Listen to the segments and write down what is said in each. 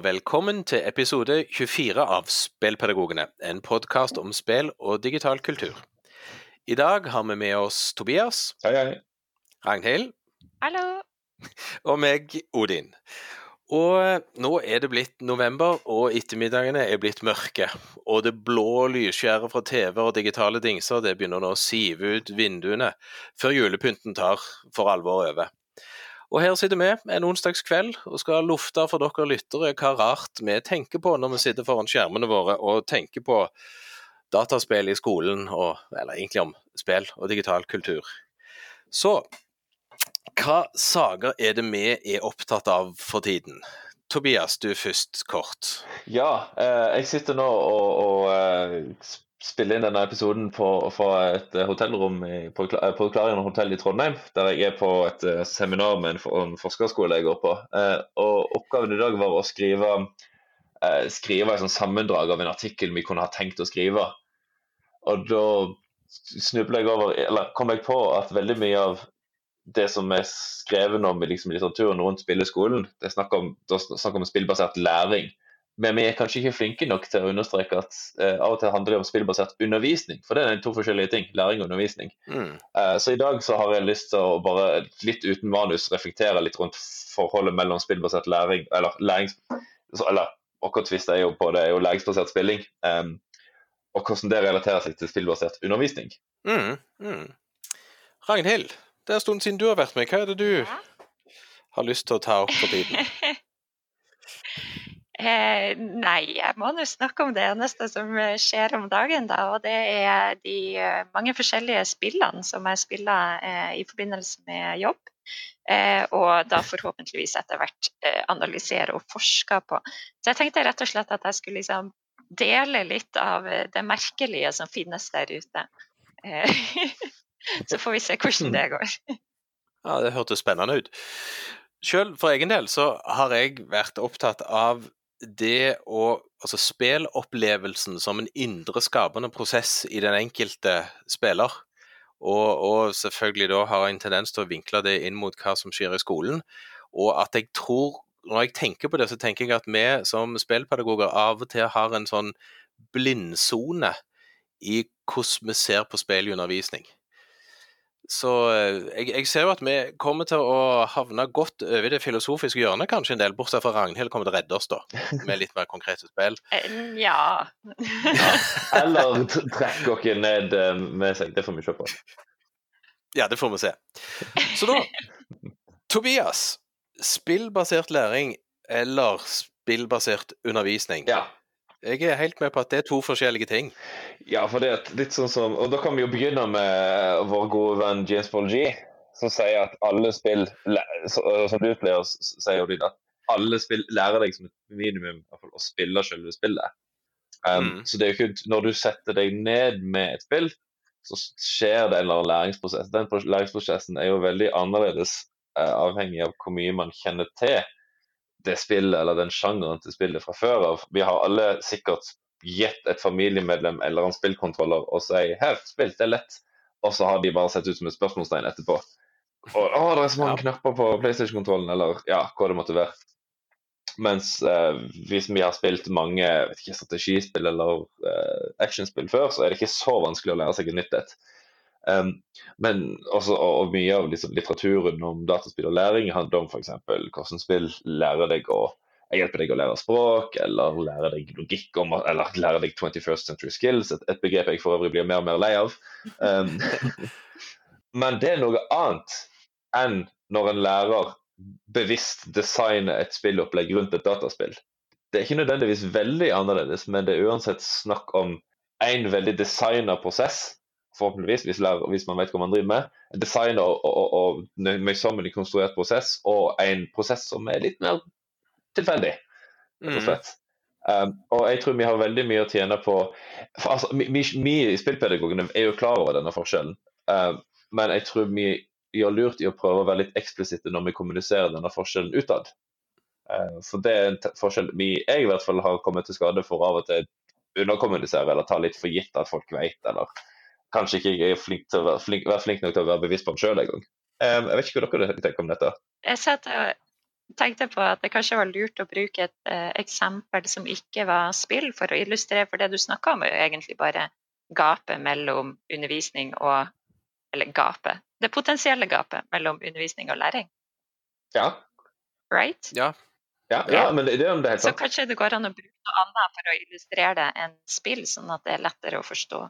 og velkommen til episode 24 av Spelpedagogene, en podkast om spill og digital kultur. I dag har vi med oss Tobias, Hei, hei. Ragnhild Hallo. og meg, Odin. Og nå er det blitt november, og ettermiddagene er blitt mørke. Og det blå lysskjæret fra TV og digitale dingser det begynner nå å sive ut vinduene før julepynten tar for alvor over. Og her sitter vi en onsdagskveld og skal lufte for dere lyttere hva rart vi tenker på når vi sitter foran skjermene våre og tenker på dataspill i skolen, og, eller egentlig om spill og digital kultur. Så hva saker er det vi er opptatt av for tiden? Tobias, du først, kort. Ja, eh, jeg sitter nå og, og eh, spiller inn denne episoden fra et eh, hotellrom i, på, på Klarion hotell i Trondheim, der jeg er på et eh, seminar med en, en forskerskole jeg går på. Eh, og Oppgaven i dag var å skrive, eh, skrive et sammendrag av en artikkel vi kunne ha tenkt å skrive. Og da jeg over, eller kom jeg på at veldig mye av det som er skrevet om i liksom litteraturen rundt spilleskolen, det er snakk om, det er snakk om spillbasert læring. Men vi er kanskje ikke flinke nok til å understreke at uh, av og til handler det om spillbasert undervisning. For det er to forskjellige ting. Læring og undervisning. Mm. Uh, så i dag så har jeg lyst til å bare litt uten manus reflektere litt rundt forholdet mellom spillbasert læring eller lærings... så- Eller akkurat hvis er jo på det, er jo læringsbasert spilling. Um, og hvordan det relaterer seg til spillbasert undervisning. Mm. Mm. Ragnhild, det er en stund siden du har vært med. Hva er det du Ja. har lyst til å ta opp for tiden? Eh, nei, jeg må nå snakke om det eneste som eh, skjer om dagen, da. Og det er de eh, mange forskjellige spillene som jeg spiller eh, i forbindelse med jobb. Eh, og da forhåpentligvis etter hvert eh, analysere og forske på. Så jeg tenkte rett og slett at jeg skulle liksom dele litt av det merkelige som finnes der ute. Eh, så får vi se hvordan det går. Ja, Det hørtes spennende ut. Sjøl for egen del så har jeg vært opptatt av det å Altså spillopplevelsen som en indre skapende prosess i den enkelte spiller. Og, og selvfølgelig da har jeg en tendens til å vinkle det inn mot hva som skjer i skolen. Og at jeg tror Når jeg tenker på det, så tenker jeg at vi som spillpedagoger av og til har en sånn blindsone i hvordan vi ser på spill i undervisning. Så eh, jeg, jeg ser jo at vi kommer til å havne godt over i det filosofiske hjørnet, kanskje en del, bortsett fra Ragnhild kommer til å redde oss, da, med litt mer konkrete spill. Ja. ja. Eller trekke dere ned eh, med seg. Det får vi se på. Ja, det får vi se. Så da, Tobias. Spillbasert læring eller spillbasert undervisning? Ja. Jeg er helt med på at det er to forskjellige ting. Ja, for det er litt sånn som Og da kan vi jo begynne med vår gode venn James Paul G, som sier at alle spill Som du pleier å si, Odin, at alle spill lærer deg som et minimum fall, å spille selve spillet. Um, Mm. Så det er jo ikke Når du setter deg ned med et spill, så skjer det en eller annen læringsprosess. Den læringsprosessen er jo veldig annerledes uh, avhengig av hvor mye man kjenner til det spillet eller den sjangeren til spillet fra før av. Vi har alle sikkert gitt et familiemedlem eller en spillkontroller og sier 'her, spill, det er lett', og så har de bare sett ut som et spørsmålstegn etterpå. Og 'å, det er så mange knapper på PlayStation-kontrollen', eller ja, hva det måtte være. Mens eh, hvis vi har spilt mange vet ikke, strategispill eller eh, actionspill før, så er det ikke så vanskelig å lære seg et nytt et. Men også, og, mye av liksom, litteraturen om dataspill og læring handler om f.eks. hvordan spill lærer deg å hjelper deg å lære språk, eller lære deg logikk, om, eller lære deg 21st century skills, et, et begrep jeg for øvrig blir mer og mer lei av. Um, men det er noe annet enn når en lærer bevisst designer et spillopplegg rundt et dataspill. Det er ikke nødvendigvis veldig annerledes, men det er uansett snakk om en veldig designa prosess forhåpentligvis, hvis, lærer, hvis, man vet hva man driver med. Designer og, og, og møysommelig konstruert prosess, og en prosess som er litt mer tilfeldig, rett og slett. Um, og jeg tror vi har veldig mye å tjene på for, altså, Vi, vi, vi i spillpedagogene er jo klar over denne forskjellen, um, men jeg tror vi gjør lurt i å prøve å være litt eksplisitte når vi kommuniserer denne forskjellen utad. Eh, for det er en forskjell vi, jeg i hvert fall har kommet til skade for av og til underkommunisere eller ta litt for gitt at folk vet, eller kanskje ikke er flink til å være flink, være flink nok til å være bevisst på den sjøl engang. Um, jeg vet ikke hva dere tenker om dette. Jeg satt og tenkte på at det kanskje var lurt å bruke et uh, eksempel som ikke var spill, for å illustrere, for det du snakka om, er jo egentlig bare gapet mellom undervisning og Eller gapet. Det potensielle gapet mellom undervisning og læring. Ja, Right? Ja. ja, ja men det, det, er- det sant. helt Så kanskje det går an å bruke noe annet for å illustrere det enn spill, sånn at det er lettere å forstå.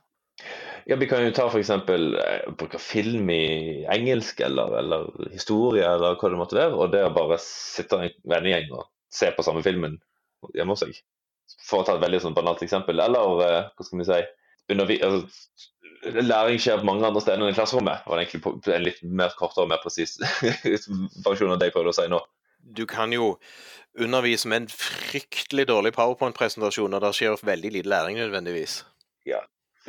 Ja, Vi kan jo ta f.eks. Eh, bruke film i engelsk eller, eller historie eller hva det måtte være, og det å bare sitte en vennegjeng og se på samme filmen hjemme hos seg. For å ta et veldig sånn banalt eksempel. Eller eh, hva skal vi si altså, Læring skjer på mange andre steder enn i klasserommet. Og det er egentlig en litt mer kortere og mer presis versjon av det jeg prøvde å si nå. Du kan jo undervise med en fryktelig dårlig powerpoint-presentasjon, og det skjer veldig lite læring nødvendigvis.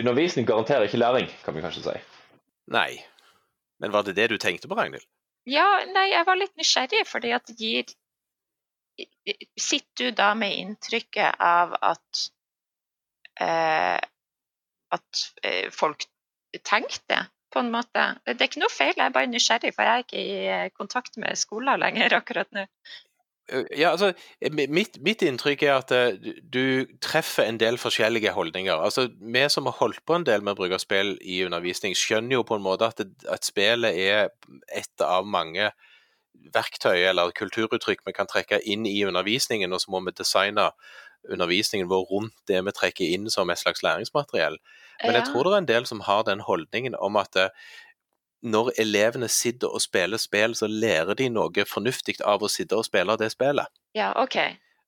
Undervisning garanterer ikke læring, kan vi kanskje si. Nei. Men var det det du tenkte på, Ragnhild? Ja, nei, jeg var litt nysgjerrig, fordi at det gir Sitter du da med inntrykket av at eh, at eh, folk tenkte, på en måte? Det er ikke noe feil, jeg er bare nysgjerrig, for jeg er ikke i eh, kontakt med skoler lenger akkurat nå. Eh, Ja, altså, mitt, mitt inntrykk er at eh, du- treffer en del forskjellige holdninger. Altså, Vi som har holdt på en del med å bruke spill i undervisning, skjønner jo på en måte at, at spillet er et av mange verktøy eller kulturuttrykk vi kan trekke inn i undervisningen, og så må vi designe undervisningen vår rundt det vi trekker inn som et slags læringsmateriell. Men jeg tror det er en del som har den holdningen om at eh, når elevene sitter og spiller spill, så lærer de noe fornuftig av å sitte og spille det spillet. Ja, OK.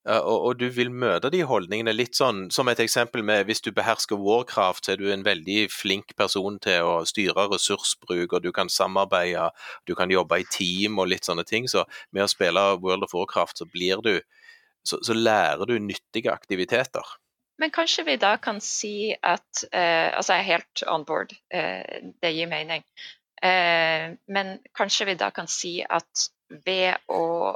Og, og du vil møte de holdningene litt sånn som et eksempel med hvis du behersker Warcraft, så er du en veldig flink person til å styre ressursbruk, og du kan samarbeide, du kan jobbe i team og litt sånne ting. Så med å spille World of Warcraft, så blir du så, så lærer du nyttige aktiviteter. Men kanskje vi da kan si at eh, Altså, jeg er helt on board, eh, det gir mening. Eh, men kanskje vi da kan si at ved å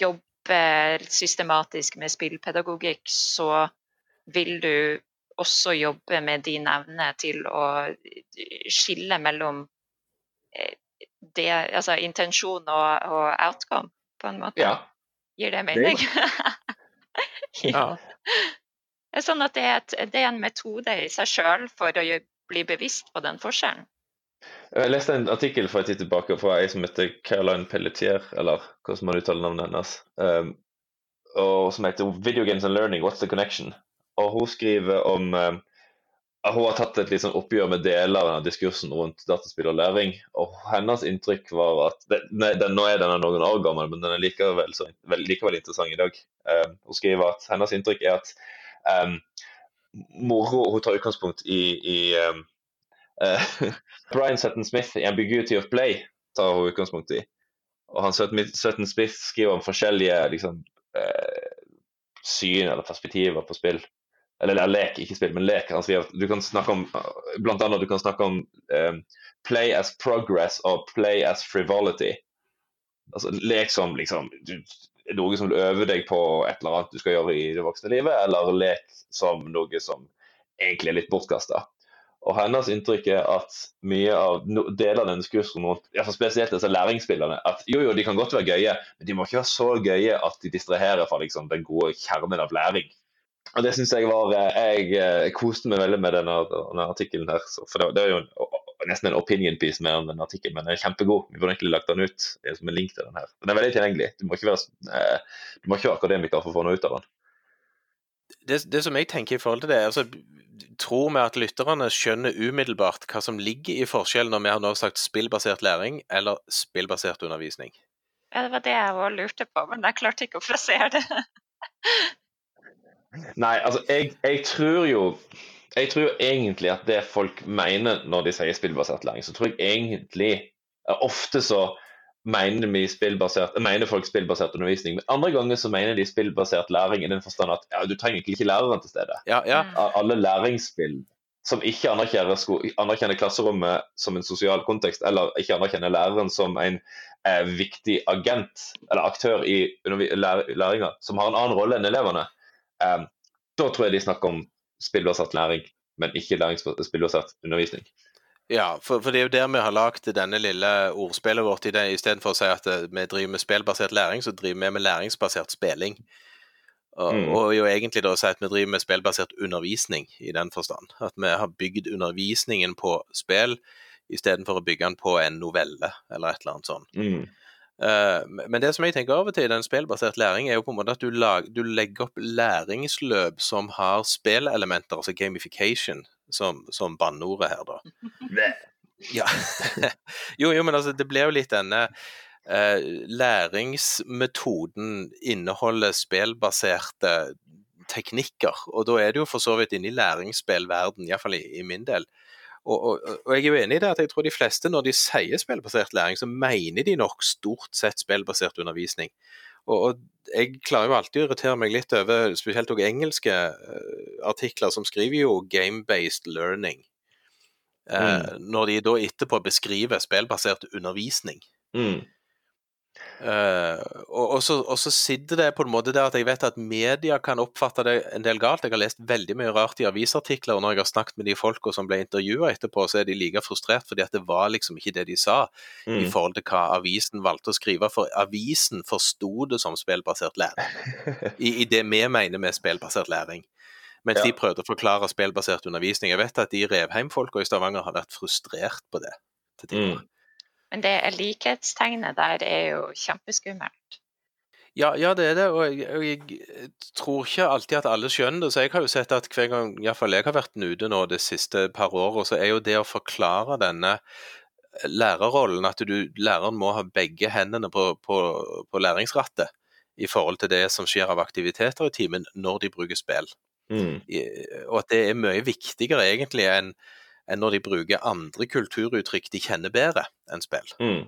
jobbe systematisk med spillpedagogikk, så vil du også jobbe med din evne til å skille mellom eh, det, altså intensjon og, og outcome, på en måte. Ja, Gir det mening? Ja. Det er sånn at det er, et, det er en metode i seg sjøl for å bli bevisst på den forskjellen. Jeg leste en artikkel for en tid tilbake fra ei som heter Caroline Pelletier, eller hvordan man uttaler navnet hennes, um, og som heter 'Video Games and Learning What's the Connection?' Og Hun skriver om um, hun har tatt et sånn oppgjør med deler av diskursen rundt dataspill og læring. og Hennes inntrykk var at det, nei, den, Nå er denne noen år gammel, men den er likevel, så, vel, likevel interessant i dag. Um, hun skriver at hennes inntrykk er at um, moro Hun tar utgangspunkt i, i um, eh, Brian Sutton Smith i 'Ambiguity of Play' tar hun utgangspunkt i. Og han Sutton Smith skriver om forskjellige liksom, eh, syn eller perspektiver på spill. Eller, eller lek, ikke spill, men lek. Han skriver at du kan snakke om blant annet du kan snakke om eh, play as progress og play as frivolity. Altså lek som liksom du, noe som du øver deg på et eller annet du skal gjøre i det voksne livet, eller lek som noe som egentlig er litt bortkasta. Og hennes inntrykk er at mye av deler av denne diskursen rundt i spesielt disse læringsspillene, at jo, jo, de kan godt være gøye, men de må ikke være så gøye at de distraherer fra liksom, den gode kjernen av læring. Og Det syns jeg var Jeg, jeg koste meg veldig med denne, denne artikkelen her. For det, det er jo en, nesten en opinion piece mer enn en artikkel, men den er kjempegod. Vi burde egentlig lagt den ut som en link til den her. Den er veldig tilgjengelig. Du må ikke være, eh, du må ikke være akademiker for å få noe ut av den. Det, det som jeg tenker i forhold til det, altså, tror vi at lytterne skjønner umiddelbart hva som ligger i forskjellen når vi har nå sagt spillbasert læring eller spillbasert undervisning? Ja, det var det jeg òg lurte på, men jeg klarte ikke å frasere det. Nei, altså, jeg, jeg tror jo jeg tror jo egentlig at det folk mener når de sier spillbasert læring, så tror jeg egentlig Ofte så mener, mener folk spillbasert undervisning, men andre ganger så mener de spillbasert læring i den forstand at ja, du trenger ikke læreren til stede. Ja, ja. Mm. Alle læringsspill som ikke anerkjenner, anerkjenner klasserommet som en sosial kontekst, eller ikke anerkjenner læreren som en, eh, viktig agent eller aktør i læringa, som har en annen rolle enn elevene, eh, da tror jeg de snakker om spillbasert læring, men ikke spillbasert undervisning. Ja, for, for, det er jo der vi har lagd denne lille ordspillet vårt. Istedenfor å si at eh, vi driver med spillbasert læring, så driver vi med læringsbasert spilling. Og, mm. og jo egentlig da å si at vi driver med spillbasert undervisning i den forstand. At vi har bygd undervisningen på spill istedenfor å bygge den på en novelle eller et eller annet sånt. Mm. Uh, men det som jeg tenker av og til i den spillbasert læring, er jo på en måte at du, lag, du legger opp læringsløp som har spillelementer, altså gamification, som, som banneordet her, da. ja. jo, jo, men altså, det ble jo litt denne eh, Læringsmetoden inneholder spillbaserte teknikker, og da er det jo for så vidt inne i læringsspillverden, iallfall i, i min del. Og, og, og, jeg er jo enig i det at jeg tror de fleste, når de sier spillbasert læring, så mener de nok stort sett spillbasert undervisning. Og, og jeg klarer jo alltid å irritere meg litt over spesielt også engelske uh, artikler som skriver jo game-based learning. Uh, mm. Når de da etterpå beskriver spillbasert undervisning. Mm. Uh, og, og, så, og, så, sitter det på en måte der at jeg vet at media kan oppfatte det en del galt. Jeg har lest veldig mye rart i avisartikler, og når jeg har snakket med de folka som ble intervjua etterpå, så er de like frustrert fordi at det var liksom ikke det de sa mm. i forhold til hva avisen valgte å skrive. For avisen forsto det som spillbasert læring, I, i, det vi mener med spillbasert læring. Mens ja. de prøvde å forklare spillbasert undervisning. Jeg vet at de Revheim-folka i Stavanger har vært frustrert på det til tider. Mm. Men det likhetstegnet der er jo kjempeskummelt. Ja, ja, det er det, og jeg, og jeg, tror ikke alltid at alle skjønner det. Så jeg har jo sett at hver gang iallfall jeg har vært ute nå det siste par året, så er jo det å forklare denne lærerrollen, at du, læreren må ha begge hendene på, på, på, læringsrattet i forhold til det som skjer av aktiviteter i timen når de bruker spill. Mm. Og at det er mye viktigere egentlig enn enn når de bruker andre kulturuttrykk de kjenner bedre enn spill. Mm.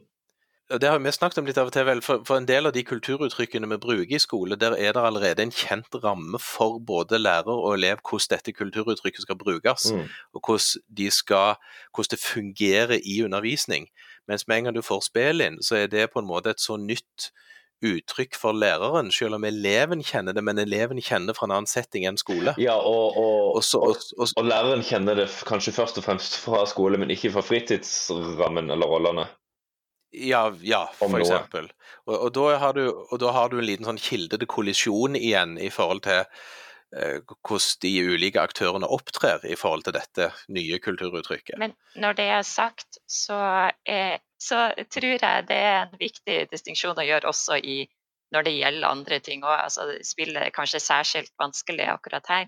Det har vi snakket om litt av og til, vel, for, for, en del av de kulturuttrykkene vi bruker i skole, der er det allerede en kjent ramme for både lærer og elev hvordan dette kulturuttrykket skal brukes, mm. og hvordan, de skal, hvordan, det fungerer i undervisning. Mens med en gang du får spill inn, så er det på en måte et så nytt uttrykk for læreren, selv om eleven kjenner det, men eleven kjenner fra en annen setting enn skole. Ja, og, og, Også, og, og, læreren kjenner det kanskje først og fremst fra skole, men ikke fra fritidsrammen eller rollene. Ja, ja for eksempel. Og, da har du, og da har du en liten sånn kilde til kollisjon igjen i forhold til eh, hvordan de ulike aktørene opptrer i forhold til dette nye kulturuttrykket. Men når det er sagt, så er så tror jeg det er en viktig distinksjon å gjøre også i, når det gjelder andre ting òg. Altså, spillet er kanskje særskilt vanskelig akkurat her,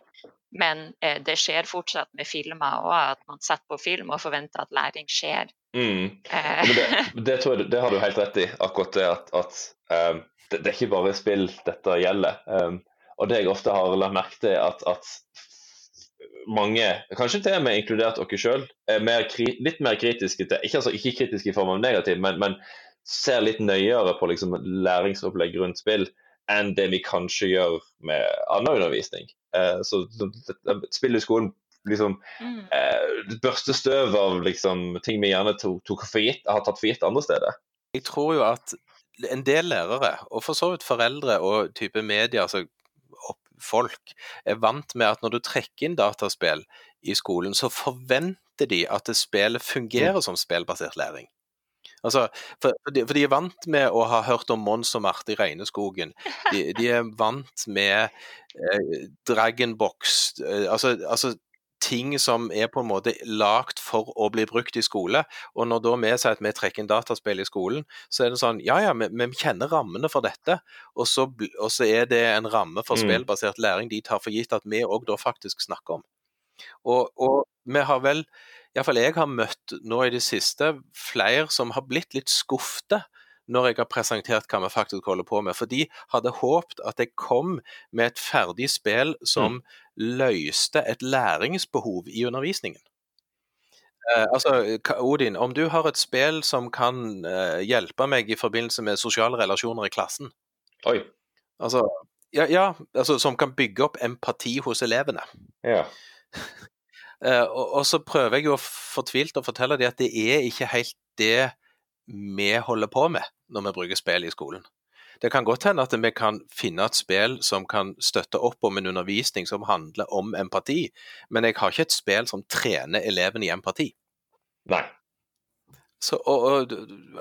men eh, det skjer fortsatt med filmer òg, at man setter på film og forventer at læring skjer. Mm. Eh. Det, det, jeg, det, har du helt rett i, akkurat det at, at um, det, det, er ikke bare spill dette gjelder. Um, og det jeg ofte har lagt merke til, at, at mange, kanskje til og med inkludert dere sjøl, er mer litt mer kritiske til Ikke, altså, ikke kritiske i form av negativ, men, men ser litt nøyere på liksom, læringsopplegg rundt spill enn det vi kanskje gjør med annen undervisning. Eh, så, spill i skolen liksom mm. eh, børste støv av liksom, ting vi gjerne tok, tok for gitt, har tatt for gitt andre steder. Jeg tror jo at en del lærere, og for så vidt foreldre og type medier altså folk er vant med at når du trekker inn dataspill i skolen, så forventer de at det spillet fungerer mm. som spillbasert læring. Altså, for, for, de, er vant med å ha hørt om Mons og Marte i Regneskogen. De, de er vant med eh, Dragonbox eh, altså, altså, ting som er på en måte lagt for å bli brukt i skole. Og når da vi sier at vi trekker inn dataspill i skolen, så er det sånn ja ja, vi, vi kjenner rammene for dette. Og så, og så, er det en ramme for mm. spillbasert læring de tar for gitt at vi òg da faktisk snakker om. Og, og vi har vel, iallfall jeg har møtt nå i det siste, flere som har blitt litt skuffet når jeg har presentert hva vi faktisk holder på med. For de hadde håpet at jeg kom med et ferdig spill som mm. løste et læringsbehov i undervisningen. Eh, altså, Odin, om du har et spill som kan eh, hjelpe meg i forbindelse med sosiale relasjoner i klassen Oi. Altså, ja, ja altså, som kan bygge opp empati hos elevene. Ja. eh, og, og, så prøver jeg jo fortvilt å fortelle dem at det er ikke helt det vi holder på med når vi bruker spill i skolen. Det kan godt hende at vi kan finne et spill som kan støtte opp om en undervisning som handler om empati, men jeg har ikke et spill som trener eleven i empati. Nei. Så, og, og,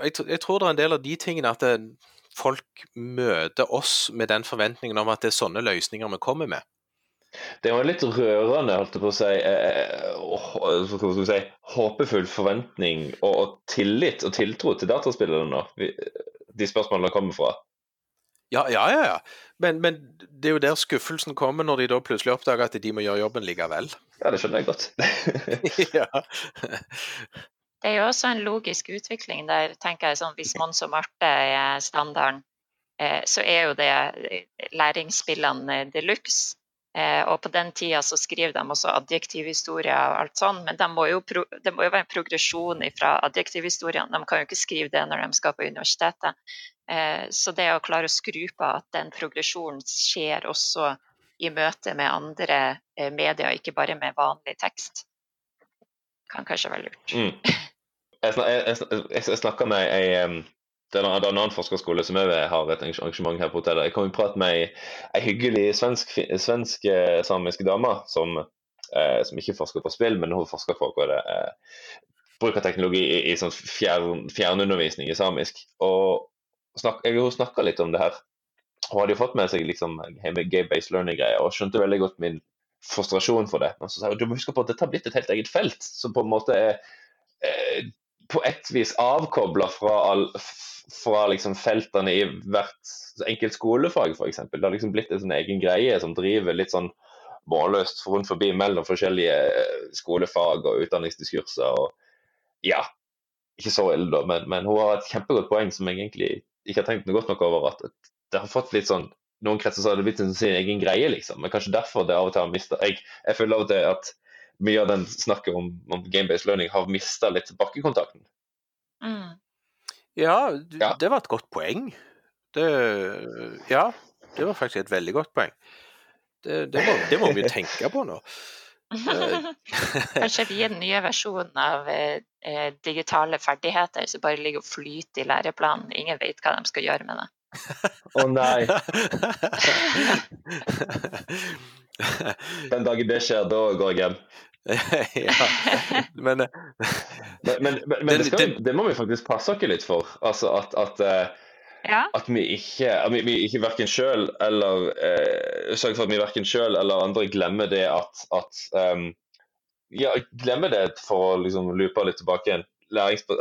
jeg, jeg, tror det er en del av de tingene at det, folk møter oss med den forventningen om at det er sånne løsninger vi kommer med. Det er jo en litt rørende, holdt jeg på å si, eh, eh si håpefull forventning og, og, tillit og tiltro til dataspillerne nå, de spørsmålene kommer fra. Ja, ja, ja. ja. Men, men, det er jo der skuffelsen kommer, når de da plutselig oppdager at de må gjøre jobben likevel. Ja, det skjønner jeg godt. ja. Det er jo også en logisk utvikling der, tenker jeg sånn, Hvis Mons og Marte er standarden, eh, så er jo det læringsspillene de luxe. Eh, og på den tida så skriver de også adjektivhistorier og alt sånn, men det må, jo, må jo være en progresjon fra adjektivhistoriene. De kan jo ikke skrive det når de skal på universitetet. Eh, så det å klare å skru på at den progresjonen skjer også i møte med andre eh, medier, ikke bare med vanlig tekst, kan kanskje være lurt. Mm. Jeg, jeg, jeg snakka med ei det er en annen forskerskole som òg har et arrangement her på hotellet. Jeg kom i prat med ei, hyggelig svensk-samisk svensk, dame som, eh, som, ikke forsker på spill, men hun forsker på hva det eh, bruk av teknologi i, i sånn fjern, fjernundervisning i samisk. Og snak, Jeg hun snakka litt om det her. Hun hadde jo fått med seg liksom, game-based learning-greier og skjønte veldig godt min frustrasjon for det. Men så sa hun du må huske på at dette har blitt et helt eget felt, som på en måte er eh, på et vis avkobla fra, fra liksom feltene i hvert enkelt skolefag, f.eks. Det har liksom blitt en sånn egen greie som driver litt sånn målløst rundt forbi mellom forskjellige eh, skolefag og utdanningsdiskurser. og ja, ikke så ille, da, men, men, hun har et kjempegodt poeng som jeg egentlig ikke har tenkt noe godt nok over. at det har fått litt sånn Noen kretser så har det blitt sin egen greie, liksom. Men kanskje derfor det av og til har mista jeg, jeg føler av og til at mye av den snakket om, om game-based learning har mista litt bakkekontakten. Mm. Ja, ja, det var et godt poeng. Det, ja, det var faktisk et veldig godt poeng. Det, det, må, det må, vi tenke på nå. Kanskje vi er den nye versjonen av eh, eh, digitale ferdigheter som bare ligger og flyter i læreplanen. Ingen vet hva de skal gjøre med det. Å oh, nei. Den dagen det skjer, da går jeg hjem. ja, men, men, men, men det, skal, det, må vi faktisk passe oss litt for. Altså at, at, uh, ja. at vi ikke, at vi, vi ikke verken sjøl eller eh, sørger for at vi verken sjøl eller andre glemmer det at, at um, ja, glemmer det for å liksom loope litt tilbake igjen.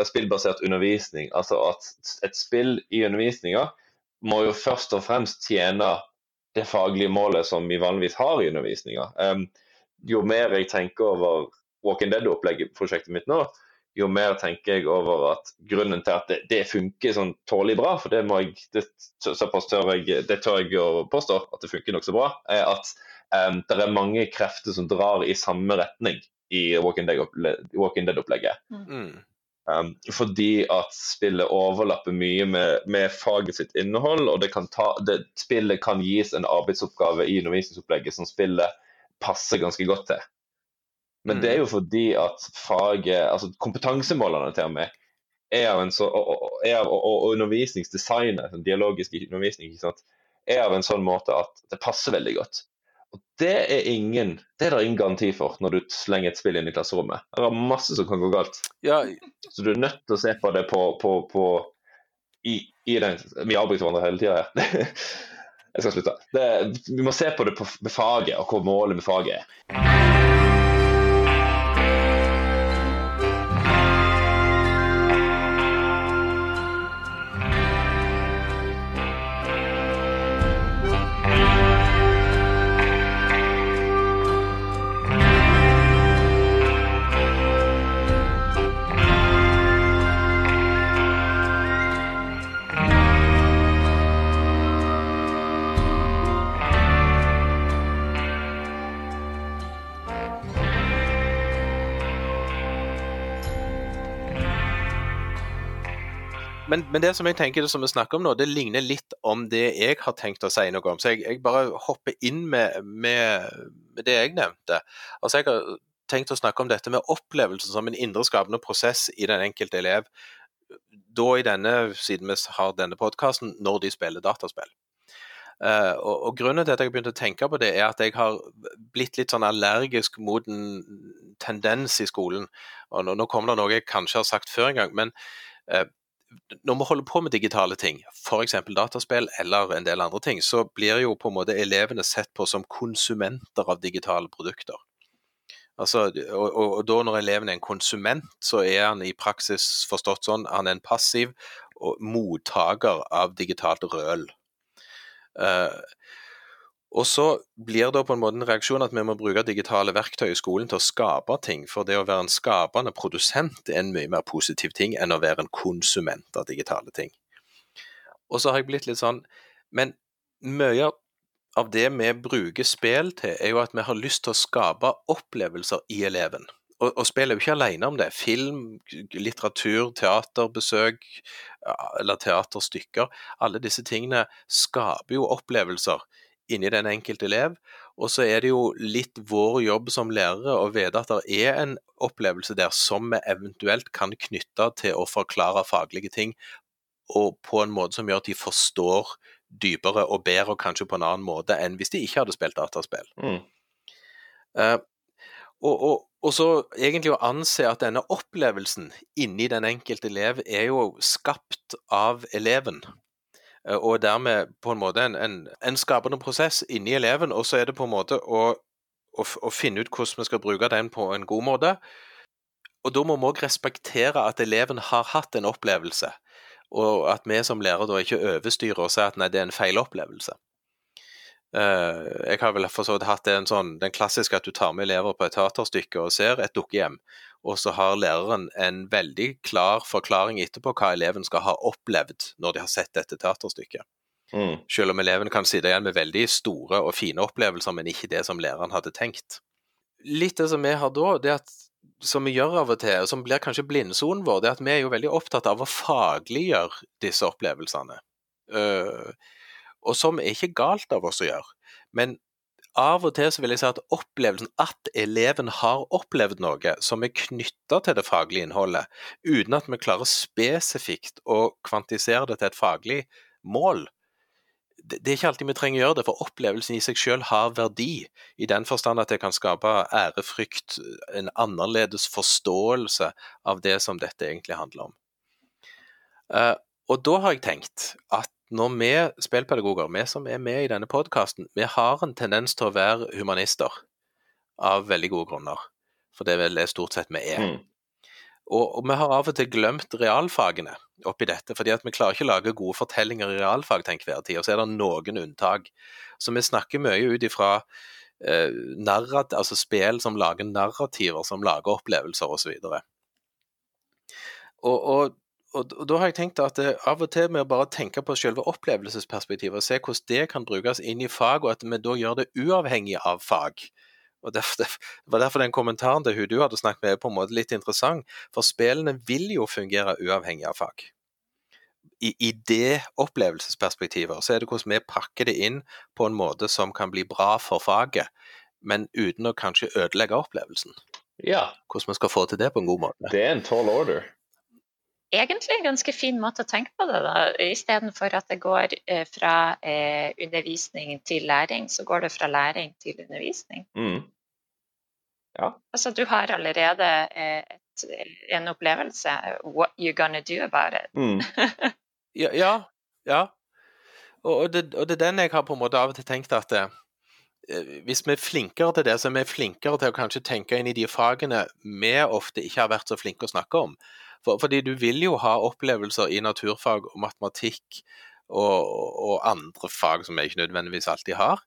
Spillbasert undervisning. Altså at et spill i undervisninga må jo først og fremst tjene det faglige målet som vi vanligvis har i undervisninga. Um, jo mer jeg tenker over Walking Dead-prosjektet mitt nå, jo mer tenker jeg over at grunnen til at det, det funker sånn tålelig bra, for det, må jeg, det, tør jeg, det tør jeg å påstå at det funker nokså bra, er at um, det er mange krefter som drar i samme retning i Walking Dead-opplegget. Mm. Um, fordi at spillet overlapper mye med, med faget sitt innhold, og det kan ta, det, spillet kan gis en arbeidsoppgave i undervisningsopplegget som spillet passer ganske godt til. Men mm. det er jo fordi at faget, altså kompetansemålene til og med, er av en så, og, og, og, undervisningsdesignet, den dialogiske undervisning, er av en sånn måte at det passer veldig godt. Og Det er ingen det er det ingen garanti for når du slenger et spill inn i klasserommet. Det er masse som kan gå galt. Ja. Så du er nødt til å se på det på, på, på i, i, den Vi avbryter hverandre hele tida her. Jeg skal slutte. Det, vi må se på det på, med faget, og hva målet med faget er. Men, men, det som jeg tenker det som vi snakker om nå, det ligner litt om det jeg har tenkt å si noe om. Så jeg, jeg bare hopper inn med, med, med, det jeg nevnte. Altså Jeg har tenkt å snakke om dette med opplevelsen som en indre skapende prosess i den enkelte elev da i denne, siden vi har denne podkasten, når de spiller dataspill. Uh, og, og, Grunnen til at jeg har begynt å tenke på det, er at jeg har blitt litt sånn allergisk mot en tendens i skolen. og Nå, nå kommer det noe jeg kanskje har sagt før en gang, men uh, når vi holder på med digitale ting, f.eks. dataspill eller en del andre ting, så blir jo på en måte elevene sett på som konsumenter av digitale produkter. Altså, og, og, og, da når eleven er en konsument, så er han i praksis forstått sånn han er en passiv mottaker av digitalt røl. Uh, og så blir det på en måte en reaksjon at vi må bruke digitale verktøy i skolen til å skape ting. For det å være en skapende produsent er en mye mer positiv ting enn å være en konsument av digitale ting. Og så har jeg blitt litt sånn Men mye av det vi bruker spill til, er jo at vi har lyst til å skape opplevelser i eleven. Og, og spill er jo ikke alene om det. Film, litteratur, teaterbesøk eller teaterstykker. Alle disse tingene skaper jo opplevelser inni den enkelte elev. Og så er det jo litt vår jobb som lærere å vite at det er en opplevelse der som vi eventuelt kan knytte til å forklare faglige ting, og på en måte som gjør at de forstår dypere og bedre, og kanskje på en annen måte enn hvis de ikke hadde spilt dataspill. Mm. Uh, og, og, og, så egentlig å anse at denne opplevelsen inni den enkelte elev er jo skapt av eleven. Uh, og dermed på en måte en, en, en, skapende prosess inni eleven, og så er det på en måte å, å, å finne ut hvordan vi skal bruke den på en god måte. Og da må vi òg respektere at eleven har hatt en opplevelse og at vi som lærer da ikke overstyrer og sier at nei, det er en feil opplevelse. Uh, jeg har vel for så vidt hatt en sånn, den klassiske at du tar med elever på et teaterstykke og ser et dukkehjem, og så har læreren en veldig klar forklaring etterpå hva eleven skal ha opplevd når de har sett dette teaterstykket. Mm. Selv om eleven kan sitte igjen med veldig store og fine opplevelser, men ikke det som læreren hadde tenkt. Litt det som vi har da, det at som vi gjør av og til, og som blir kanskje blindsonen vår, det er at vi er jo veldig opptatt av å fagliggjøre disse opplevelsene. Uh, og som er ikke galt av oss å gjøre. Men av og til så vil jeg si at opplevelsen at eleven har opplevd noe som er knytta til det faglige innholdet, uten at vi klarer spesifikt å kvantisere det til et faglig mål, det er ikke alltid vi trenger å gjøre det, for opplevelsen i seg selv har verdi. I den forstand at det kan skape ærefrykt, en annerledes forståelse av det som dette egentlig handler om. Uh, og da har jeg tenkt at når vi spillpedagoger, vi som er med i denne podkasten, vi har en tendens til å være humanister av veldig gode grunner. For det er vel det stort sett vi er. Mm. Og, og, vi har av og til glemt realfagene oppi dette, fordi at vi klarer ikke å lage gode fortellinger i realfag til enhver tid, og så er det noen unntak. Så vi snakker mye ut ifra eh, narrat, altså spill som lager narrativer, som lager opplevelser osv. Og, og, og, og, da har jeg tenkt at det, av og til med å bare tenke på selve opplevelsesperspektivet og se hvordan det kan brukes inn i fag, og at vi da gjør det uavhengig av fag. Og derfor, Det var derfor den kommentaren til hun du hadde snakket med er på en måte litt interessant. For spillene vil jo fungere uavhengig av fag. I, i det opplevelsesperspektivet så er det hvordan vi pakker det inn på en måte som kan bli bra for faget, men uten å kanskje ødelegge opplevelsen. Ja. Hvordan vi skal få til det på en god måte. Det er en tall order egentlig en ganske fin måte å tenke på det. da, Istedenfor at det går eh, fra eh, undervisning til læring, så går det fra læring til undervisning. Mm. Ja. Altså, du har allerede eh, et, en opplevelse. What you gonna do about it? Mm. ja, ja, ja. Og, det, og, det, er den jeg har på en måte av og til tenkt at eh, hvis vi er flinkere til det, så er vi flinkere til å kanskje tenke inn i de fagene vi ofte ikke har vært så flinke å snakke om. For, fordi du vil jo ha opplevelser i naturfag og matematikk og, og andre fag som vi ikke nødvendigvis alltid har.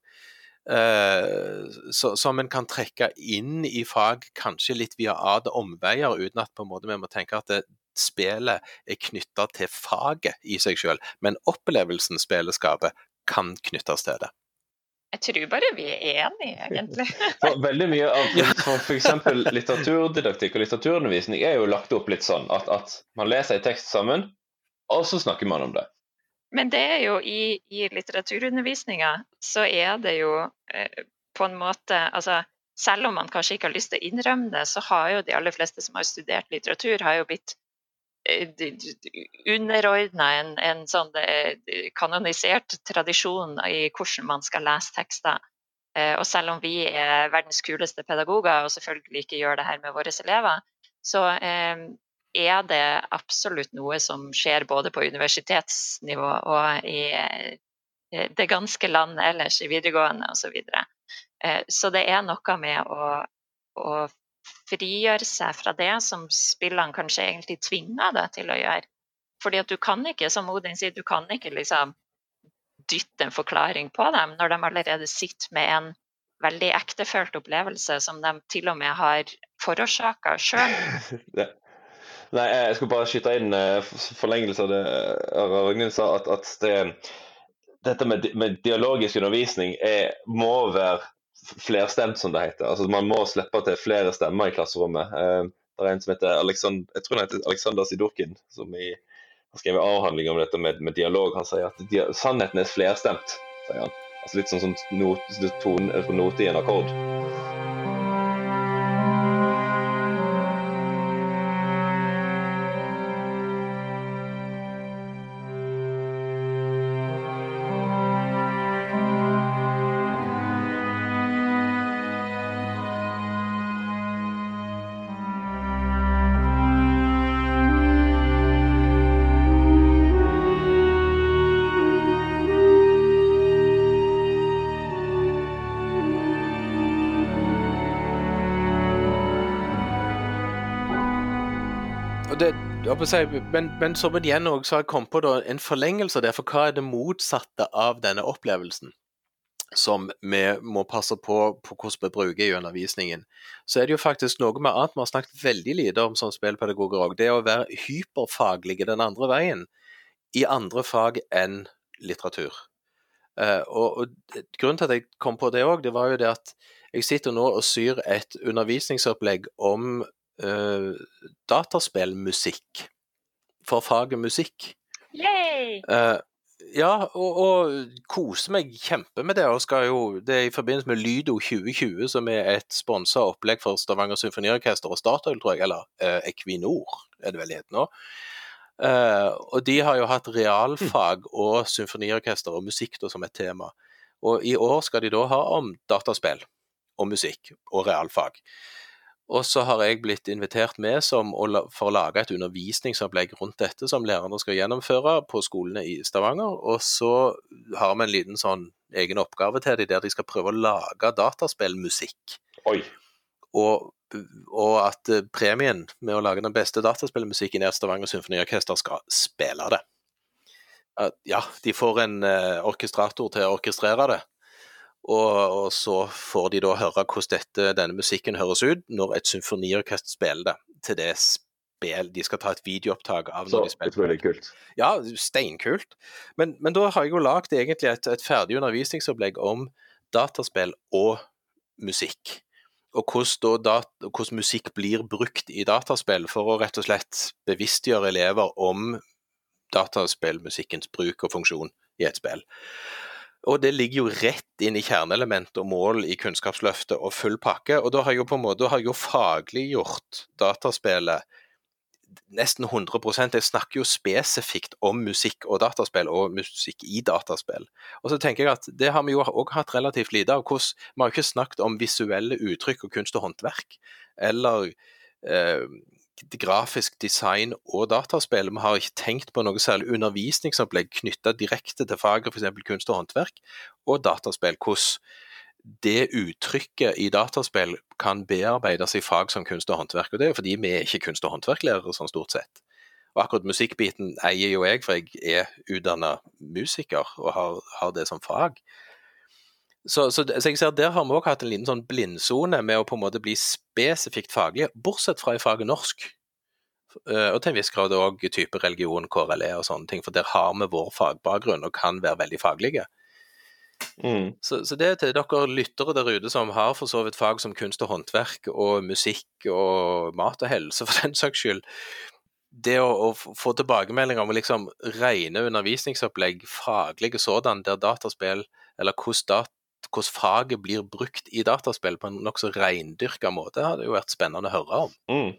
Uh, så, som en kan trekke inn i fag kanskje litt via ad omveier, uten at på en måte vi må tenke at det, spillet er knytta til faget i seg selv, men opplevelsen spillet skaper, kan knyttes til det. Jeg tror bare vi er enige, egentlig. for veldig mye av for f.eks. litteraturdidaktikk og litteraturundervisning er jo lagt opp litt sånn at, at, man leser en tekst sammen, og så snakker man om det. Men det er jo i, i litteraturundervisninga så er det jo eh, på en måte altså selv om man kanskje ikke har lyst til å innrømme det, så har jo de aller fleste som har studert litteratur, har jo blitt underordna en, en sånn kanonisert tradisjon i hvordan man skal lese tekster. Og selv om vi er verdens kuleste pedagoger og selvfølgelig ikke gjør det her med våre elever, så er det absolutt noe som skjer både på universitetsnivå og i det ganske land ellers, i videregående osv. Så, videre. så det er noe med å, å frigjøre seg fra det som spillene kanskje egentlig tvinger deg til å gjøre. Fordi at du kan ikke, som Odin sier, du kan ikke liksom dytte en forklaring på dem når de allerede sitter med en veldig ektefølt opplevelse som de til og med har forårsaka sjøl. Nei, jeg skulle bare skyte inn uh, forlengelse av det Ragnhild sa, at, at det, dette med, med, dialogisk undervisning er, må være flerstemt, som det heter. Altså, man må slippe til flere stemmer i klasserommet. Eh, det er en som heter Alexander, jeg tror han heter Alexander Sidorkin, som i, har skrevet avhandling om dette med, med dialog. Han sier at dia, sannheten er flerstemt. sier han. Altså Litt sånn som not, tone, note i en akkord. Men, men som igjen også har kommet på da, en forlengelse der, for hva er det motsatte av denne opplevelsen? Som vi må passe på, på hvordan vi bruker i undervisningen. Så er det jo faktisk noe med annet vi har snakket veldig lite om som spillpedagoger òg. Det å være hyperfaglige den andre veien i andre fag enn litteratur. Uh, og, og, Grunnen til at jeg kom på det òg, det var jo det at jeg sitter nå og syr et undervisningsopplegg om uh, dataspillmusikk for faget musikk. Uh, ja, og, og koser meg kjempe med det. og skal jo, Det er i forbindelse med Lydo 2020, som er et sponsa opplegg for Stavanger Symfoniorkester og Statoil, tror jeg, eller uh, Equinor er det vel det heter nå. Uh, og de har jo hatt realfag mm. og symfoniorkester og musikk da, som et tema. Og i år skal de da ha om dataspill og musikk og realfag. Og så har jeg blitt invitert med for å lage et undervisningsopplegg rundt dette som lærerne skal gjennomføre på skolene i Stavanger. Og så har vi en liten sånn egen oppgave til dem der de skal prøve å lage dataspillmusikk. Oi. Og, og, at eh, premien med å lage den beste dataspillmusikken er at Stavanger Symfoniorkester skal spille det. Ja, de får en uh, orkestrator til å orkestrere det. Og, og, så får de da høre hvordan dette, denne musikken høres ut når et symfoniorkest spiller det til det spill de skal ta et videoopptak av. Så utrolig kult. Ja, steinkult. Men, men da har jeg jo lagd egentlig et, et, ferdig undervisningsopplegg om dataspill og musikk. Og hvordan, dat, hvordan musikk blir brukt i dataspill, for å rett og slett bevisstgjøre elever om dataspillmusikkens bruk og funksjon i et spill. Og det ligger jo rett inn i kjerneelement og mål i Kunnskapsløftet og full pakke. Og da har jo på en måte har jo fagliggjort dataspillet nesten 100% Jeg snakker jo spesifikt om musikk og dataspill, og musikk i dataspill. Og så tenker jeg at det har vi jo òg hatt relativt lite av. Hvordan, vi har jo ikke snakket om visuelle uttrykk og kunst og håndverk, eller eh, grafisk design og dataspill. Vi har ikke tenkt på noe særlig undervisningsopplegg knytta direkte til faget f.eks. kunst og håndverk og dataspill. Hvordan det uttrykket i dataspill kan bearbeides i fag som kunst og håndverk. og Det er fordi vi er ikke kunst- og håndverklærere sånn stort sett. Og akkurat musikkbiten eier jo jeg, for jeg er utdanna musiker og har, har det som fag. Så, så, så, jeg ser at Der har vi òg hatt en liten sånn blindsone med å på en måte bli spesifikt faglige, bortsett fra i faget norsk. Eh, og til en viss grad òg type religion, KRLE og sånne ting, for der har vi vår fagbakgrunn og kan være veldig faglige. Mm. Så, så, det er til dere lyttere der ute som har for så vidt fag som kunst og håndverk og musikk og mat og helse, for den saks skyld. Det å, å få tilbakemeldinger om liksom rene undervisningsopplegg, faglige sådan, der dataspill eller hvordan dat hvordan faget blir brukt i dataspill på en nokså reindyrka måte, hadde jo vært spennende å høre om. Mm.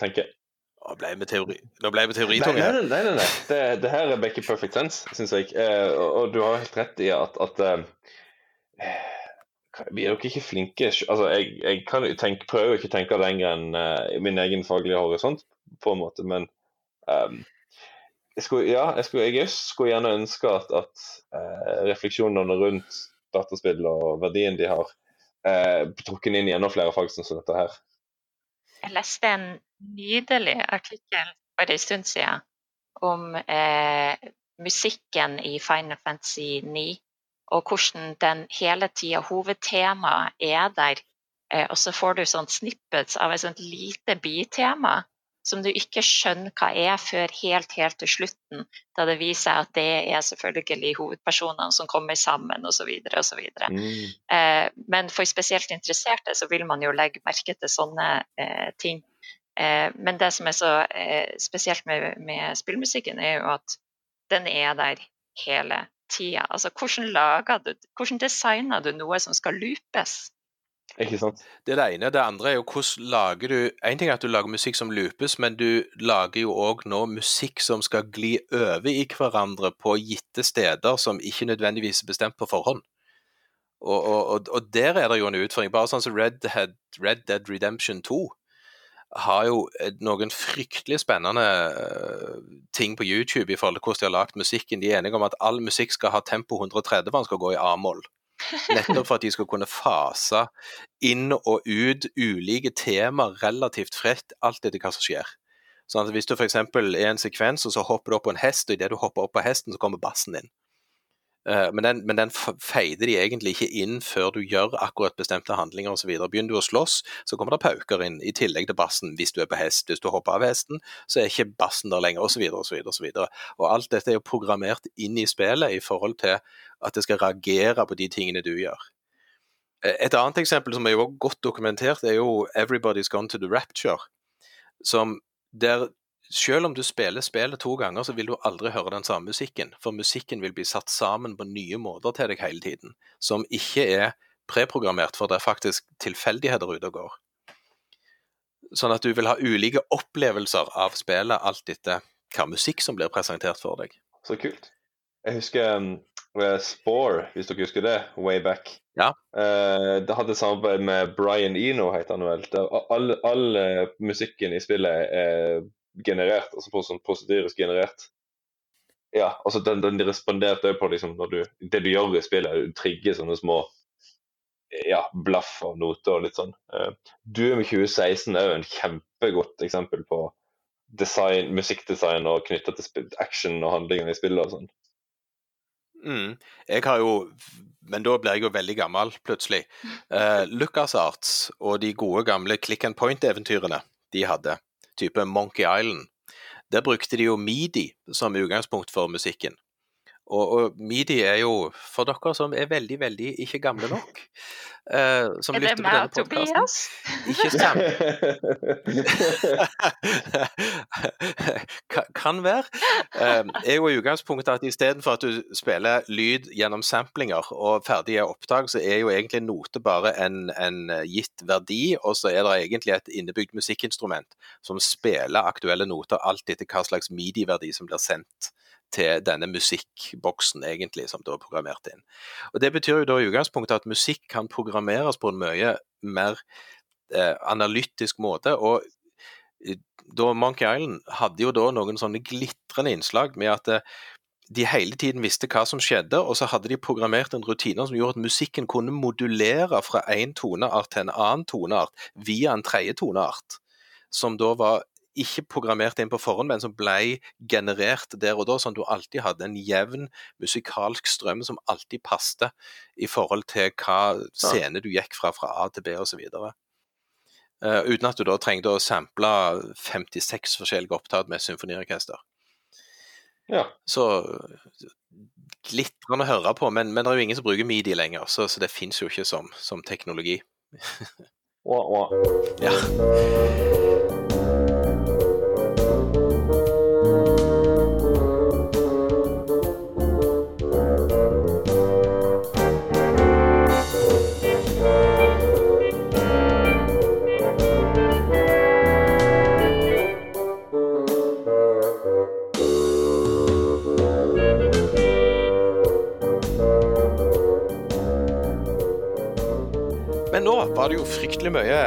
Tenker Nå ble vi teori, Nei, teoritunge nei, her. nei. nei, nei. Det, det her er make perfect sense, syns jeg. Eh, og, og du har helt rett i at, at eh, Vi er jo ikke flinke Altså, jeg, jeg kan tenke, prøver ikke å tenke lenger enn uh, min egen faglige horisont, på en måte, men ehm, jeg skulle, ja, jeg skulle, jeg skulle gjerne ønske at, at eh, refleksjonene rundt dataspill og verdien de har, eh, trukket inn i enda flere fag som dette her. Jeg leste en nydelig artikkel for en stund siden om eh, musikken i Final Fantasy 9, og hvordan den hele tida hovedtemaet er der. Eh, og så får du sånn snippets av et sånt lite bitema som du ikke skjønner hva er før helt, helt til slutten, da det viser seg at det er selvfølgelig hovedpersonene som kommer sammen osv. osv. Mm. Eh, men for spesielt interesserte så vil man jo legge merke til sånne eh, ting. Eh, men det som er så eh, spesielt med, med spillmusikken, er jo at den er der hele tida. Altså, hvordan, lager du, hvordan designer du noe som skal loopes? Ikke sant? Det er det ene. Det andre er jo hvordan lager du En ting er at du lager musikk som loopes, men du lager jo òg nå musikk som skal gli over i hverandre på gitte steder som ikke nødvendigvis er bestemt på forhånd. Og, og, og, der er det jo en utfordring. Bare sånn som Red, Dead, Red Dead Redemption 2 har jo eh, noen fryktelig spennende eh, ting på YouTube i forhold til hvordan de har lagd musikken. De er enige om at all musikk skal ha tempo 130, den skal gå i A-moll. Nettopp for at de skal kunne fase inn og ut ulike temaer relativt fritt, alt etter hva som skjer. Sånn at Hvis du f.eks. er i en sekvens, og så hopper du opp på en hest, og idet du hopper opp på hesten, så kommer bassen inn. Eh, Men den, men den feider de egentlig ikke inn før du gjør akkurat bestemte handlinger osv. Begynner du å slåss, så kommer det pauker inn, i tillegg til bassen hvis du er på hest. Hvis du hopper av hesten, så er ikke bassen der lenger, osv. osv. Og alt dette er jo programmert inn i spillet i forhold til at det skal reagere på de tingene du gjør. Eh, Et annet eksempel som er jo godt dokumentert, er jo 'Everybody's Gone to the Rapture'. Som der selv om du spiller spillet to ganger, så vil du aldri høre den samme musikken. For musikken vil bli satt sammen på nye måter til deg hele tiden, som ikke er preprogrammert, for det er faktisk tilfeldigheter ute og går. Sånn at du vil ha ulike opplevelser av spillet, alt etter hva musikk som blir presentert for deg. Så kult. Jeg husker um, eh, Spore, hvis dere husker det, way back. Ja. Uh, det hadde samarbeid med Brian Eno, heter han vel. All, all uh, musikken i spillet er generert, altså på sånn prosedyrisk generert. Ja, altså den, den responderte på liksom når du, det du gjør i spillet, du trigger sånne små ja, blaff og noter og litt sånn. Eh, Doom 2016 er jo en kjempegodt eksempel på design, musikkdesign og knytta til action og handlingene i spillet og sånn. Mm. Jeg har jo Men da blir jeg jo veldig gammel, plutselig. Uh, LucasArts og de gode gamle click and point-eventyrene de hadde, type Monkey Island, der brukte de jo midi som utgangspunkt for musikken. Og, og midi er jo, for dere som er veldig, veldig ikke gamle nok eh, som Er det meg, Tobias? Ikke stemme Ka- kan være. Eh, er jo i utgangspunktet at istedenfor at du spiller lyd gjennom samplinger og ferdige opptak, så er jo egentlig note bare en, en gitt verdi, og så er det egentlig et innebygd musikkinstrument som spiller aktuelle noter alt etter hva slags midi-verdi som blir sendt til denne musikkboksen, egentlig, som da er programmert inn. Og Det betyr jo da i utgangspunktet at musikk kan programmeres på en mye mer eh, analytisk måte. og eh, da Monkey Island hadde jo da noen sånne glitrende innslag med at eh, de hele tiden visste hva som skjedde, og så hadde de programmert en rutine som gjorde at musikken kunne modulere fra én toneart til en annen toneart via en tredje toneart, som da var ikke programmert inn på forhånd, men som ble generert der og da, sånn at du alltid hadde en jevn musikalsk strøm som alltid passte i forhold til hva scene du gikk fra, fra A til B osv. Uh, uten at du da trengte å sample 56 forskjellige opptak med symfoniorkester. ja. Så glitrende å høre på, men, men det er jo ingen som bruker midi lenger, så, så det fins jo ikke som, som teknologi. Wah, wah. Ja. Mye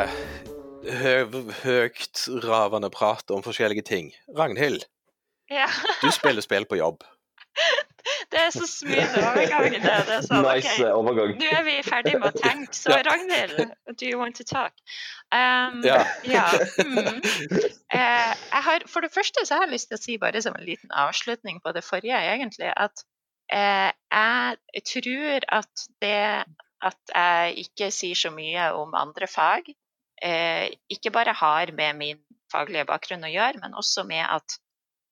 hø høytravende prat om forskjellige ting. Ragnhild, Ja. du spiller spill på jobb. Det er så smooth overgang. Det, det er sånn, Nice ok, eh, overgang. Nå er vi ferdig med å tenke. Så Ja. Ragnhild, do you want to talk? Um, Ja. ja. Mm. Uh, jeg har, for det første så har jeg lyst til å si, bare som en liten avslutning på det forrige, egentlig, at uh, jeg tror at det at jeg ikke sier så mye om andre fag, eh, ikke bare har med min faglige bakgrunn å gjøre, men også med at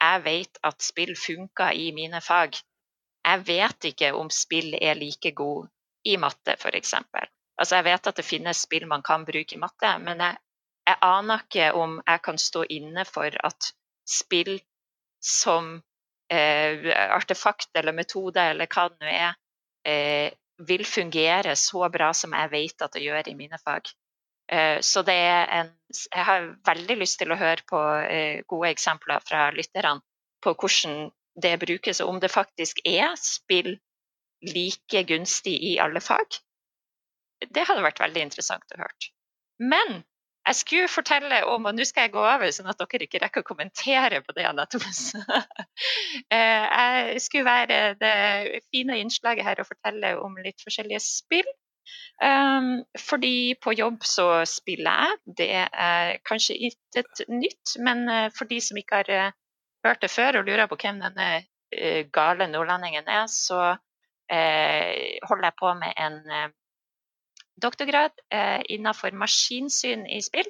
jeg vet at spill funker i mine fag. Jeg vet ikke om spill er like god i matte, f.eks. Altså, jeg vet at det finnes spill man kan bruke i matte, men jeg, jeg aner ikke om jeg kan stå inne for at spill som eh, artefakt eller metode eller hva det nå er, eh, vil fungere så bra som jeg vet at det gjør i mine fag. Eh, så det er en Jeg har veldig lyst til å høre på eh, gode eksempler fra lytterne på hvordan det brukes, og om det faktisk er spill like gunstig i alle fag. Det hadde vært veldig interessant å høre. Men jeg skulle fortelle om, og nå skal jeg gå over sånn at dere ikke rekker å kommentere på det. Eh, Jeg skulle være det fine innslaget her og fortelle om litt forskjellige spill. Um, fordi på jobb så spiller jeg. Det er kanskje intet nytt, men eh, for de som ikke har eh, hørt det før og lurer på hvem denne gale nordlendingen er, så holder jeg på med en doktorgrad eh, innenfor maskinsyn i spill.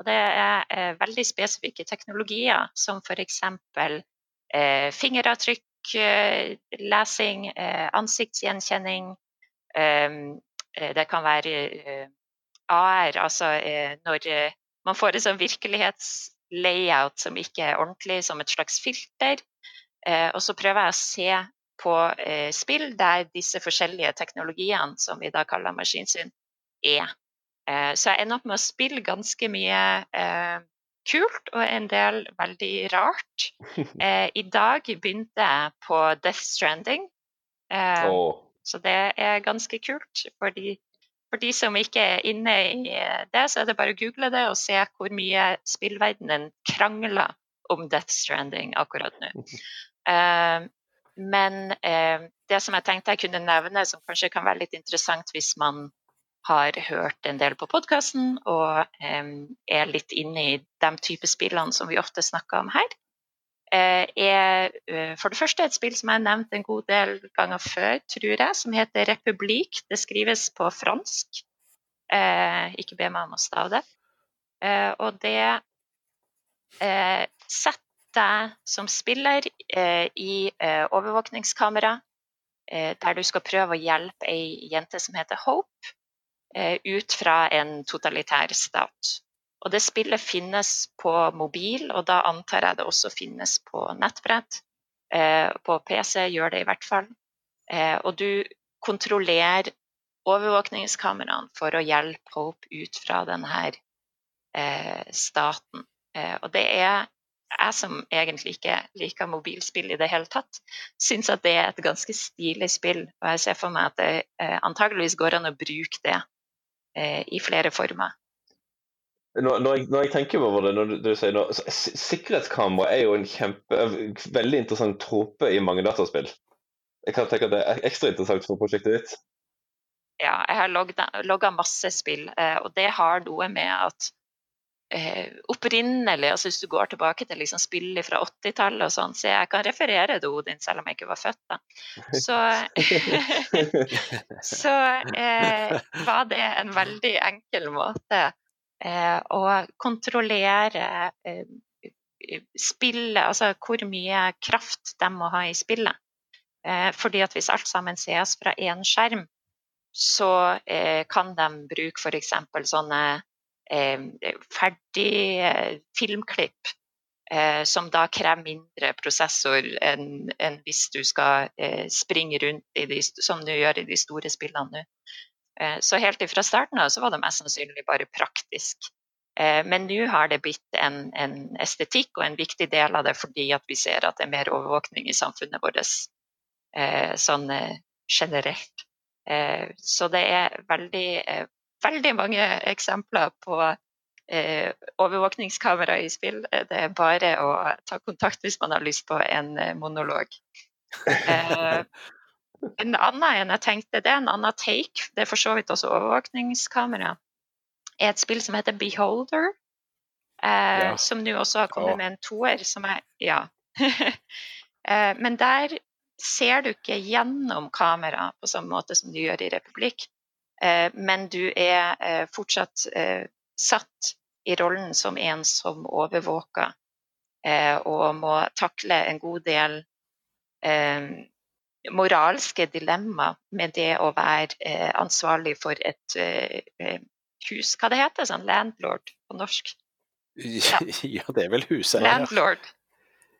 Og det er eh, veldig spesifikke teknologier, som f.eks. Eh, fingeravtrykk, eh, lesing, ansiktsgjenkjenning. Eh, eh, det kan være AR, altså når man får en sånn virkelighetslayout som ikke er ordentlig, som et slags filter. Og så prøver jeg å se på spill der disse forskjellige teknologiene, som vi da kaller maskinsyn, er. Eh, så jeg ender opp med å spille ganske mye eh, kult og en del veldig rart. Eh, I dag begynte jeg på Death Stranding, eh, så det er ganske kult. For de, for de som ikke er inne i det, så er det bare å google det og se hvor mye spillverdenen krangler om Death Stranding akkurat nå. Eh, men eh, det som jeg tenkte jeg kunne nevne, som kanskje kan være litt interessant hvis man har hørt en del på podkasten og er litt inne i de type spillene som vi ofte snakker om her, eh, er eh, for det første et spill som jeg har nevnt en god del ganger før, tror jeg, som heter Republik. Det skrives på fransk. Eh, ikke be meg om å stave det. Og det setter deg som spiller i overvåkningskamera, der du skal prøve å hjelpe ei jente som heter Hope, ut fra en totalitær stat. Og det spillet finnes på mobil, og da antar jeg det også finnes på nettbrett. Eh, på PC gjør det i hvert fall. Eh, og du kontrollerer overvåkningskameraene for å hjelpe Hope ut fra denne eh, staten. Eh, og det er jeg som egentlig ikke liker mobilspill i det hele tatt, syns at det er et ganske stilig spill. Og jeg ser for meg at det eh, antageligvis går an å bruke det eh, i flere former. Når, når, jeg, når jeg tenker over det, når du, du sier nå, Sikkerhetskamera er jo en kjempe, veldig interessant trope i mange dataspill. Jeg kan tenke at det er ekstra interessant for prosjektet ditt. Ja, jeg har logga, logga masse spill, eh, og det har noe med at eh, opprinnelig, altså hvis du går tilbake til liksom spillet fra 80-tallet og sånn, så jeg kan referere til Odin selv om jeg ikke var født da. Så, så eh, var det en veldig enkel måte eh, å kontrollere eh, spillet, altså hvor mye kraft de må ha i spillet. Eh, fordi at hvis alt sammen sees fra én skjerm, så eh, kan de bruke f.eks. sånne eh, ferdig eh, filmklipp eh, som da krever mindre prosessor enn enn hvis du skal eh, springe rundt de, som du gjør i de store spillene nå. Eh, så helt ifra starten av så var det mest sannsynlig bare praktisk. Eh, men nå har det blitt en, en estetikk og en viktig del av det fordi at vi ser at det er mer overvåkning i samfunnet vårt eh, sånn eh, generelt. Eh, så det er veldig eh, veldig mange eksempler på eh, overvåkningskamera i spill. Det er bare å ta kontakt hvis man har lyst på en eh, monolog. Eh, en annen enn jeg tenkte, det er en annen take, det er for så vidt også overvåkningskamera, er et spill som heter Beholder. Eh, Ja. Som nå også har kommet ja. med en toer, som er Ja. eh, men der ser du ikke gjennom kamera på samme måte som du gjør i Republikk. Eh, men du er eh, fortsatt eh, satt i rollen som en som overvåker, og må takle en god del moralske dilemma med det å være ansvarlig for et hus. Hva det heter sånn landlord på norsk? Ja, det er vel huseier. Landlord.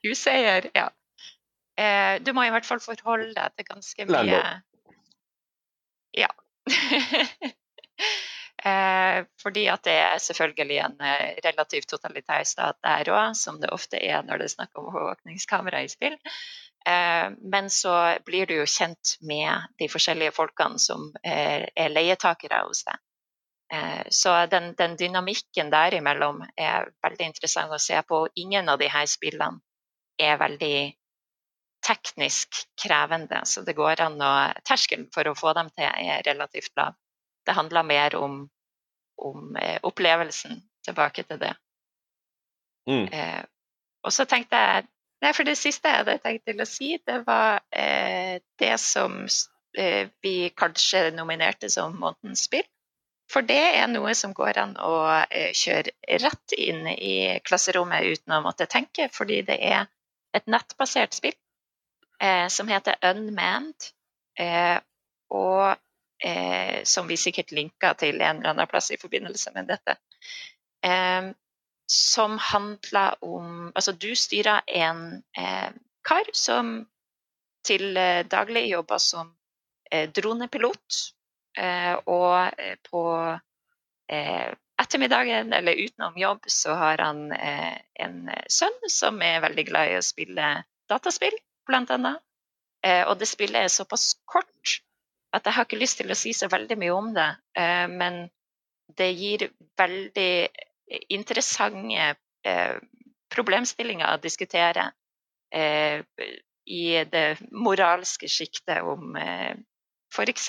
Huseier, ja. Du må i hvert fall forholde deg til ganske mye Landlord. Ja. fordi at det er selvfølgelig en eh, relativt totalitær stat der òg, som det ofte er når det er snakk om overvåkningskamera i spill. Eh, men så blir du jo kjent med de forskjellige folkene som eh, er leietakere hos deg. Eh, Så den, den dynamikken derimellom er veldig interessant å se på. Ingen av de her spillene er veldig teknisk krevende, så det går an å Terskelen for å få dem til er relativt lav. Det handler mer om, om eh, opplevelsen. Tilbake til det. Mm. Eh, og så tenkte jeg Nei, for det siste jeg hadde tenkt til å si, det var eh, det som eh, vi kanskje nominerte som månedens spill. For det er noe som går an å eh, kjøre rett inn i klasserommet uten å måtte tenke, fordi det er et nettbasert spill eh, som heter Unmanned, eh, og eh, som vi sikkert linker til en eller annen plass i forbindelse med dette. Eh, som handler om Altså, du styrer en eh, kar som til eh, daglig jobber som dronepilot, og på ettermiddagen eller utenom jobb så har han eh, en sønn som er veldig glad i å spille dataspill, blant annet. Eh, og det spillet er såpass kort at jeg har ikke lyst til å si så veldig mye om det, eh, men det gir veldig interessante eh, problemstillinger å diskutere i det moralske sjiktet om eh, f.eks.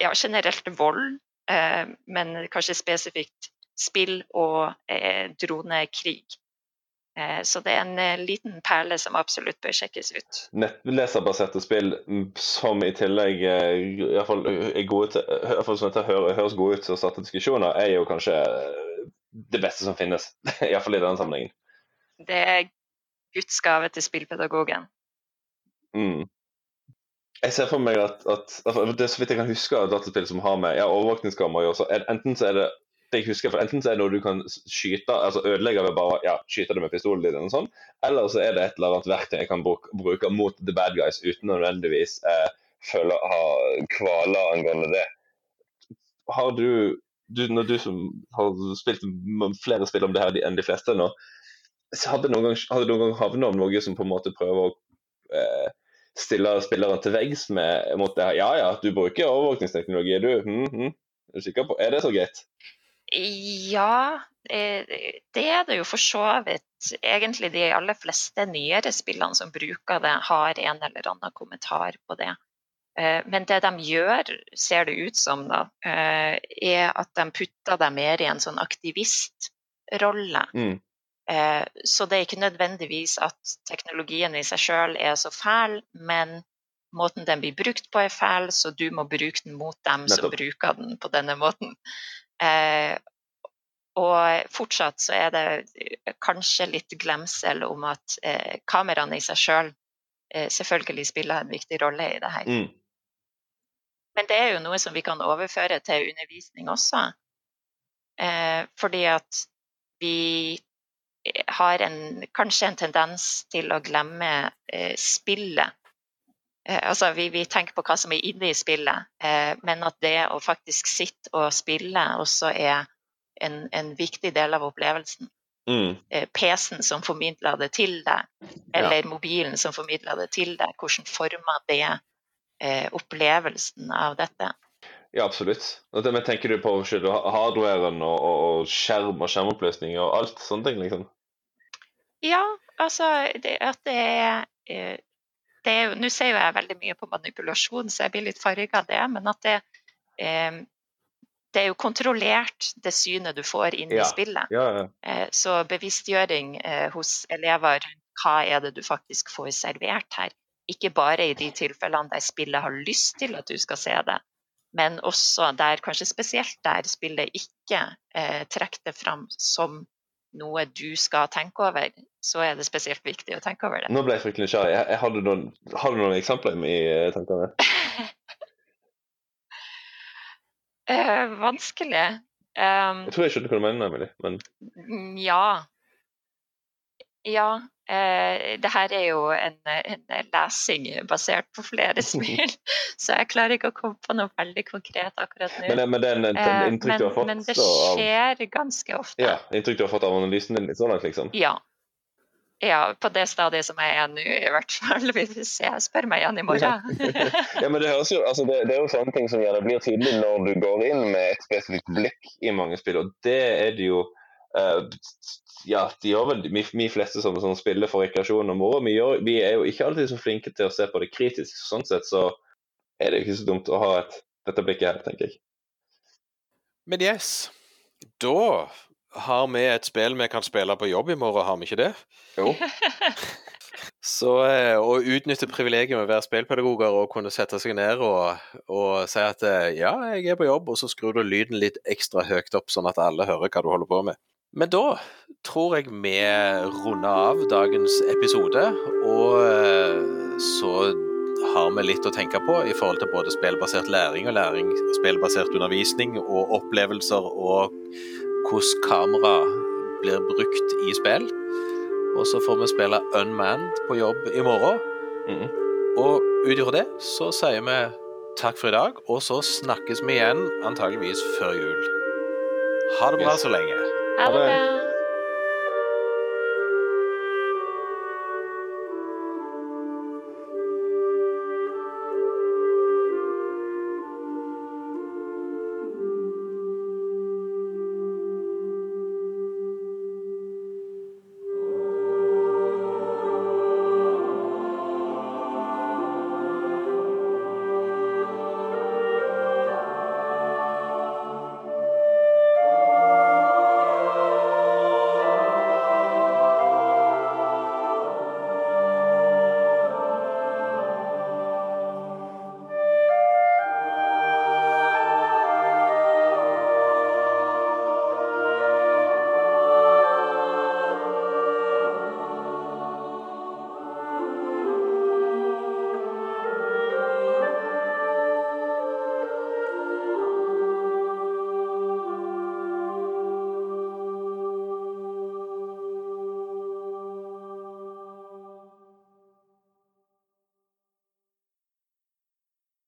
Ja, generelt vold, men kanskje spesifikt spill og dronekrig. Eh, så det er en eh, liten perle som absolutt bør sjekkes ut. Nettleserbaserte spill mm, som i tillegg eh, i fall er gode til, i fall som høres gode ut til å starte diskusjoner, er jo kanskje det beste som finnes. Iallfall i denne sammenhengen. Det er Guds gave til spillpedagogen. Mm. Jeg ser for meg at, at at, det er Så vidt jeg kan huske av dataspill som har med ja, overvåkningskamera å gjøre, enten så er det jeg husker, for enten så er det noe du kan skyte, altså ødelegge ved bare ja, skyte det med pistolen din, eller sånn, eller så er det et eller annet verktøy jeg kan bruke, bruke mot the bad guys uten å nødvendigvis eh, føle ha kvaler angående det. Har du, du Når du som har spilt flere spill om det her enn de fleste nå, så hadde du noen gang, gang havnet om noe som på en måte prøver å eh, stille spilleren til veggs med mot det her. Ja ja, du bruker overvåkningsteknologi, du. Mm, hm. Er du sikker på Er det så greit? Ja, eh, det er det jo for så vidt. Egentlig de aller fleste nyere spillene som bruker det, har en eller annen kommentar på det. Eh, Men det de gjør, ser det ut som, da, eh, er at de putter deg mer i en sånn aktivistrolle. Mm. Så det er ikke nødvendigvis at teknologien i seg sjøl er så fæl, men måten den blir brukt på er fæl, så du må bruke den mot dem som bruker den på denne måten. Eh, og fortsatt så er det eh, kanskje litt glemsel om at eh, kameraene i seg sjøl eh, selvfølgelig spiller en viktig rolle i det her. Mm. Men det er jo noe som vi kan overføre til undervisning også. Eh, fordi at vi har en, kanskje en tendens til å glemme eh, spillet. Eh, altså vi, vi tenker på hva som er inne i spillet, eh, men at det å faktisk sitte og spille også er en, en viktig del av opplevelsen. Mm. Eh, PC-en som formidler det til deg, eller mobilen som formidler det til deg. Hvordan former det eh, opplevelsen av dette? Ja, absolutt. Men tenker du på selv, hardwaren og, og, og skjerm og skjermoppløsning og alt sånne ting, liksom? Ja, altså det, at det er eh, det er jo, Nå ser jo jeg veldig mye på manipulasjon, så jeg blir litt farga av det. Men at det, eh, det er jo kontrollert, det synet du får inn Ja. i spillet. Ja, ja. Eh, så bevisstgjøring eh, hos elever, hva er det du faktisk får servert her? Ikke bare i de tilfellene der spillet har lyst til at du skal se det, men også der, kanskje spesielt der spillet ikke eh, trekker det fram som noe du skal tenke over, så er det spesielt viktig å tenke over det. Nå ble jeg fryktelig nysgjerrig. Jeg, jeg hadde noen, har du noen eksempler i eh, tankene? Eh, vanskelig. Um, Jeg tror jeg skjønner hva du mener, Emilie. Men Ja. Ja. Eh, det her er jo en, en lesing basert på flere spill, så jeg klarer ikke å komme på noe veldig konkret akkurat nå. men, men den, den Eh, inntrykk du har fått men det skjer av ganske ofte. Ja, inntrykk du har fått av analysen din litt langt, liksom? Ja. Ja, på det stadiet som jeg er nå, i hvert fall. Vi får se. Spør meg igjen i morgen. Ja, men det, høres jo, altså det, det er jo sånne ting som gjerne blir tydelig når du går inn med et spesifikt blikk i mange spill, og det er det jo Ja, de gjør vel vi, vi fleste som, som spiller for rekreasjon og moro. Vi, gjør, vi er jo ikke alltid så flinke til å se på det kritisk. Sånn sett så er det jo ikke så dumt å ha et, dette blikket her, tenker jeg. Men yes, da har vi et spill vi kan spille på jobb i morgen, har vi ikke det? Jo. Så eh, å utnytte privilegiet med å være spillpedagoger og kunne sette seg ned og, og si at eh, ja, jeg er på jobb, og så skrur du lyden litt ekstra høyt opp, sånn at alle hører hva du holder på med. Men da tror jeg vi runder av dagens episode, og eh, så har vi litt å tenke på i forhold til både spillbasert læring og læring, spillbasert undervisning og opplevelser og hvordan kamera blir brukt i spill. Og så får vi spille Unmanned på jobb i morgen. Mm. Og ut ifra det så sier vi takk for i dag, og så snakkes vi igjen antageligvis før jul. Ha det bra Yes. så lenge. Ha